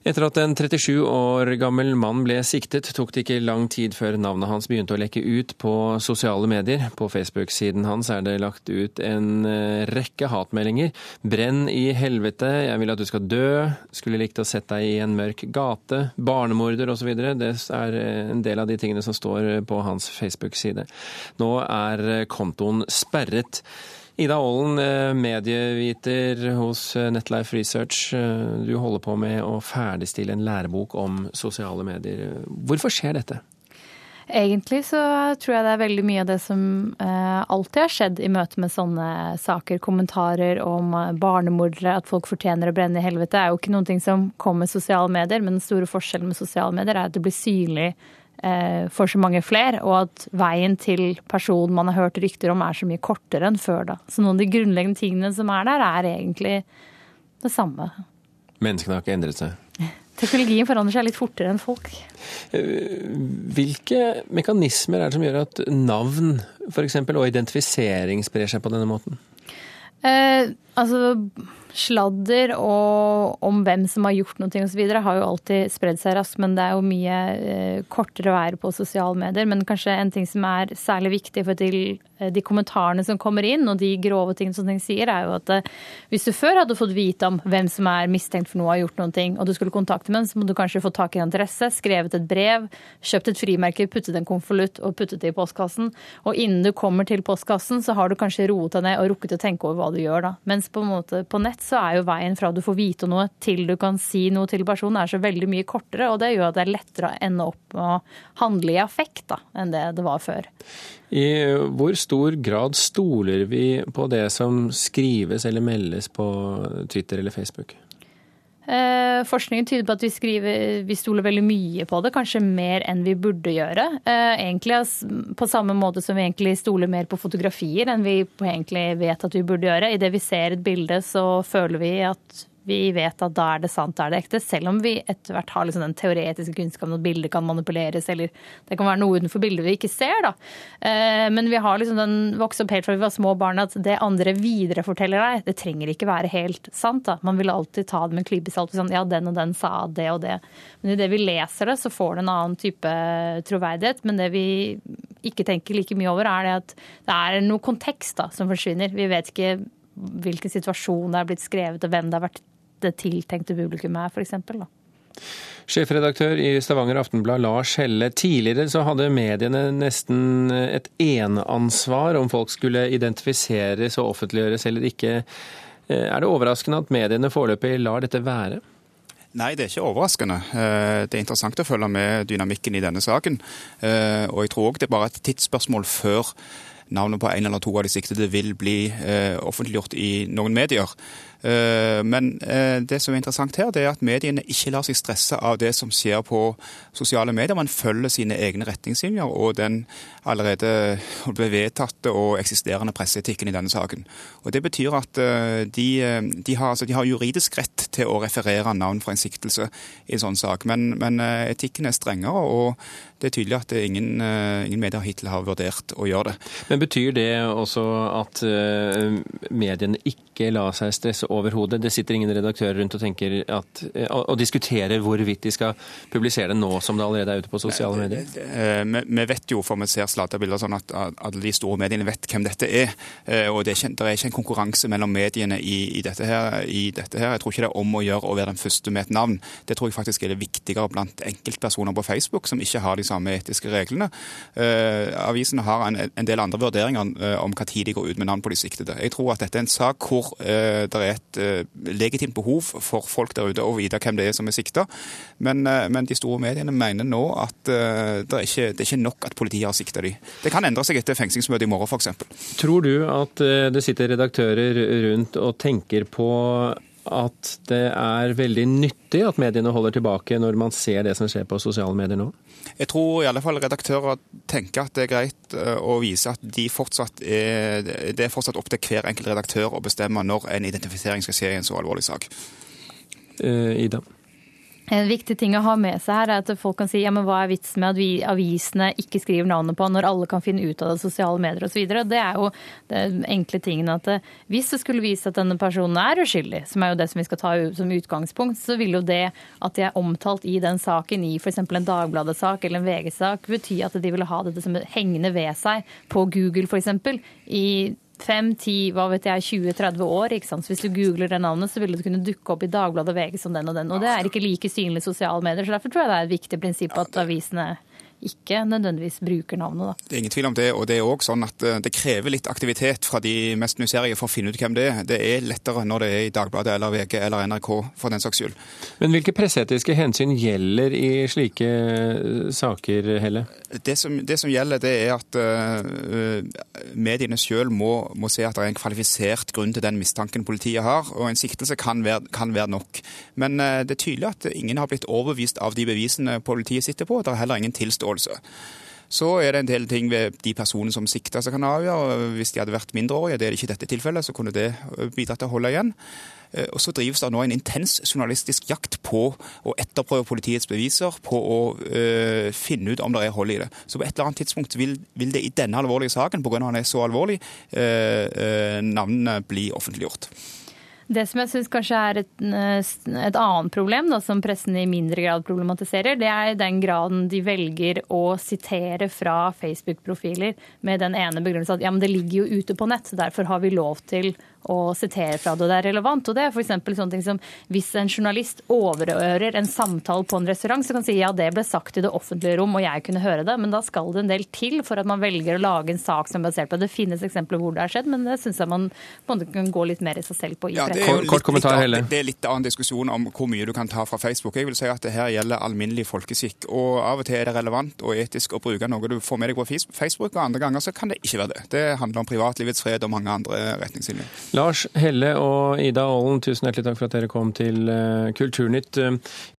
Etter at en 37 år gammel mann ble siktet, tok det ikke lang tid før navnet hans begynte å lekke ut på sosiale medier. På Facebook-siden hans er det lagt ut en eh, rekke hatmeldinger. 'Brenn i helvete', 'Jeg vil at du skal dø', 'Skulle likt å sett deg i en mørk gate', 'Barnemorder' osv. Det er eh, en del av de tingene som står på hans Facebook-side. Nå er kontoen sperret. Ida Aalen, eh, medieviter hos eh, Netlife Research. Eh, du holder på med å ferdigstille en lærebok om sosiale medier. Hvorfor skjer dette? Egentlig så tror jeg det er veldig mye av det som alltid har skjedd i møte med sånne saker. Kommentarer om barnemordere, at folk fortjener å brenne i helvete, Det er jo ikke noe som kommer med sosiale medier. Men den store forskjellen med sosiale medier er at det blir synlig for så mange flere, og at veien til personen man har hørt rykter om, er så mye kortere enn før. da. Så noen av de grunnleggende tingene som er der, er egentlig det samme. Menneskene har ikke endret seg? Teknologien forandrer seg litt fortere enn folk. Eh, hvilke mekanismer er det som gjør at navn for eksempel, og identifisering sprer seg på denne måten? Eh, altså sladder og om hvem som har gjort noe osv. har jo alltid spredd seg raskt, men det er jo mye eh, kortere å være på sosiale medier. Men kanskje en ting som er særlig viktig for til eh, de kommentarene som kommer inn, og de grove tingene som ting sier, er jo at eh, hvis du før hadde fått vite om hvem som er mistenkt for noe og har gjort noen ting, og du skulle kontakte en, så må du kanskje få tak i en adresse, skrevet et brev, kjøpt et frimerke, puttet en konvolutt og puttet det i postkassen. Og innen du kommer til postkassen, så har du kanskje roet deg ned og rukket å tenke over hva du gjør da. Mens på en måte på nett så er jo veien fra du får vite noe til du kan si noe til personen, er så veldig mye kortere. Og det gjør at det er lettere å ende opp med å handle i affekt da, enn det det var før. I hvor stor grad stoler vi på det som skrives eller meldes på Twitter eller Facebook? Eh, forskningen tyder på at vi, skriver, vi stoler veldig mye på det, kanskje mer enn vi burde gjøre. Eh, egentlig På samme måte som vi egentlig stoler mer på fotografier enn vi egentlig vet at vi burde gjøre. Idet vi ser et bilde, så føler vi at vi vet at da er det sant, da er det ekte. Selv om vi etter hvert har liksom den teoretiske kunnskapen at bildet kan manipuleres, eller det kan være noe utenfor bildet vi ikke ser. da. Eh, men vi har liksom den vokst opp helt fra vi var små barn at det andre videreforteller deg, det trenger ikke være helt sant. da. Man vil alltid ta det med en klype salt. Sånn, ja, den og den sa det og det. Men idet vi leser det, så får det en annen type troverdighet. Men det vi ikke tenker like mye over, er det at det er noe kontekst da, som forsvinner. Vi vet ikke hvilken situasjon det er blitt skrevet, og hvem det har vært det tiltenkte publikummet er, f.eks. Sjefredaktør i Stavanger Aftenblad Lars Helle. Tidligere så hadde mediene nesten et eneansvar om folk skulle identifiseres og offentliggjøres eller ikke. Eh, er det overraskende at mediene foreløpig lar dette være? Nei, det er ikke overraskende. Eh, det er interessant å følge med dynamikken i denne saken. Eh, og jeg tror òg det er bare et tidsspørsmål før navnet på en eller to av de siktede vil bli offentliggjort i noen medier. Eh, men eh, det som er interessant her, det er at mediene ikke lar seg stresse av det som skjer på sosiale medier. Man følger sine egne retningslinjer og den allerede vedtatte og eksisterende presseetikken i denne saken. Og Det betyr at eh, de, de, har, altså, de, har, juridisk rett til å referere navn fra en siktelse i en sånn sak, men, men etikken er strengere. og det er tydelig at ingen, ingen medier hittil har vurdert å gjøre det. Men Betyr det også at mediene ikke lar seg stresse overhodet. Det sitter ingen redaktører rundt og tenker at, og, og, diskuterer hvorvidt de skal publisere det nå som det allerede er ute på sosiale medier? Eh, vi vet jo, for vi ser sladrebilder, sånn at alle de store mediene vet hvem dette er. Eh, og det er ikke, det er ikke en konkurranse mellom mediene i, i, dette her, i, dette her, Jeg tror ikke det er om å gjøre å være den første med et navn. Det tror jeg faktisk er det viktigere blant enkeltpersoner på Facebook som ikke har de samme etiske reglene. Avisene har en, en del andre vurderinger om hva tid de går ut med navn på de siktede. Jeg tror at dette er en sak hvor det er et uh, legitimt behov for folk der ute å vite hvem det er som er sikta. Men, uh, men, de store mediene mener nå at uh, det, er ikke, det, er ikke, nok at politiet har sikta de. Det kan endre seg etter fengslingsmøtet i morgen f.eks. Tror du at det sitter redaktører rundt og tenker på at det er veldig nyttig at mediene holder tilbake når man ser det som skjer på sosiale medier nå? Jeg tror i alle fall redaktører tenker at det er greit eh, å vise at de fortsatt er, det er fortsatt opp til hver enkelt redaktør å bestemme når en identifisering skal skje i en så alvorlig sak. Uh, Ida? En viktig ting å ha med seg her er at folk kan si ja, men hva er vitsen med at vi avisene ikke skriver navnet på når alle kan finne ut av det sosiale medier osv. Det er jo den enkle tingen at eh, hvis det skulle vise at denne personen er uskyldig, som er jo det som vi skal ta som utgangspunkt, så vil jo det at de er omtalt i den saken i f.eks. en Dagbladet-sak eller en VG-sak, bety at de ville ha dette som hengende ved seg på Google f.eks. i fem, ti, hva vet jeg, 20-30 år. ikke sant? Så Hvis du googler det navnet, så vil det kunne dukke opp i Dagbladet og VG som den og den. Og det er ikke like synlig sosiale medier. så Derfor tror jeg det er et viktig prinsipp at avisene ikke nødvendigvis bruker navnet. Da. Det er ingen tvil om det. Og det er òg sånn at eh, det krever litt aktivitet fra de mest nysgjerrige for å finne ut hvem det er. Det er lettere når det er i Dagbladet eller VG eller NRK, for den saks skyld. Men hvilke presseetiske hensyn gjelder i slike eh, saker, Helle? Det som, det som gjelder, det er at uh, mediene sjøl må, må, se at det er en kvalifisert grunn til den mistanken politiet har. Og en siktelse kan være, kan være nok. Men uh, det er tydelig at ingen har blitt overbevist av de bevisene politiet sitter på. Det er heller ingen tilståelse forståelse. Så er det en del ting ved de personene som sikter som kan avgjøre. Hvis de hadde vært mindreårige, det er det ikke i dette tilfellet, så kunne det bidra til å holde igjen. Eh, og så drives det nå en intens journalistisk jakt på å etterprøve politiets beviser, på å øh, finne ut om det er hold i det. Så på et eller annet tidspunkt vil, vil det i denne alvorlige saken, pga. at han er så alvorlig, øh, øh, navnene bli offentliggjort. Det som jeg syns kanskje er et, et annet problem, da, som pressen i mindre grad problematiserer, det er den graden de velger å sitere fra Facebook-profiler med den ene begrunnelsen at ja, men det ligger jo ute på nett, derfor har vi lov til å sitere fra det. Det er relevant. Og det er f.eks. sånne ting som hvis en journalist overører en samtale på en restaurant, så kan si ja, det ble sagt i det offentlige rom, og jeg kunne høre det. Men da skal det en del til for at man velger å lage en sak som er basert på det. Det finnes eksempler hvor det har skjedd, men det syns jeg man på en måte kan gå litt mer i seg selv på. I ja, det er, litt, Kort kommentar, litt, det er litt annen diskusjon om hvor mye du kan ta fra Facebook. Jeg vil si at det her gjelder alminnelig folkeskikk. Og av og til er det relevant og etisk å bruke noe du får med deg på Facebook, og andre ganger så kan det ikke være det. Det handler om privatlivets fred og mange andre retningslinjer. Lars Helle og Ida Aalen, tusen hjertelig takk for at dere kom til eh, Kulturnytt.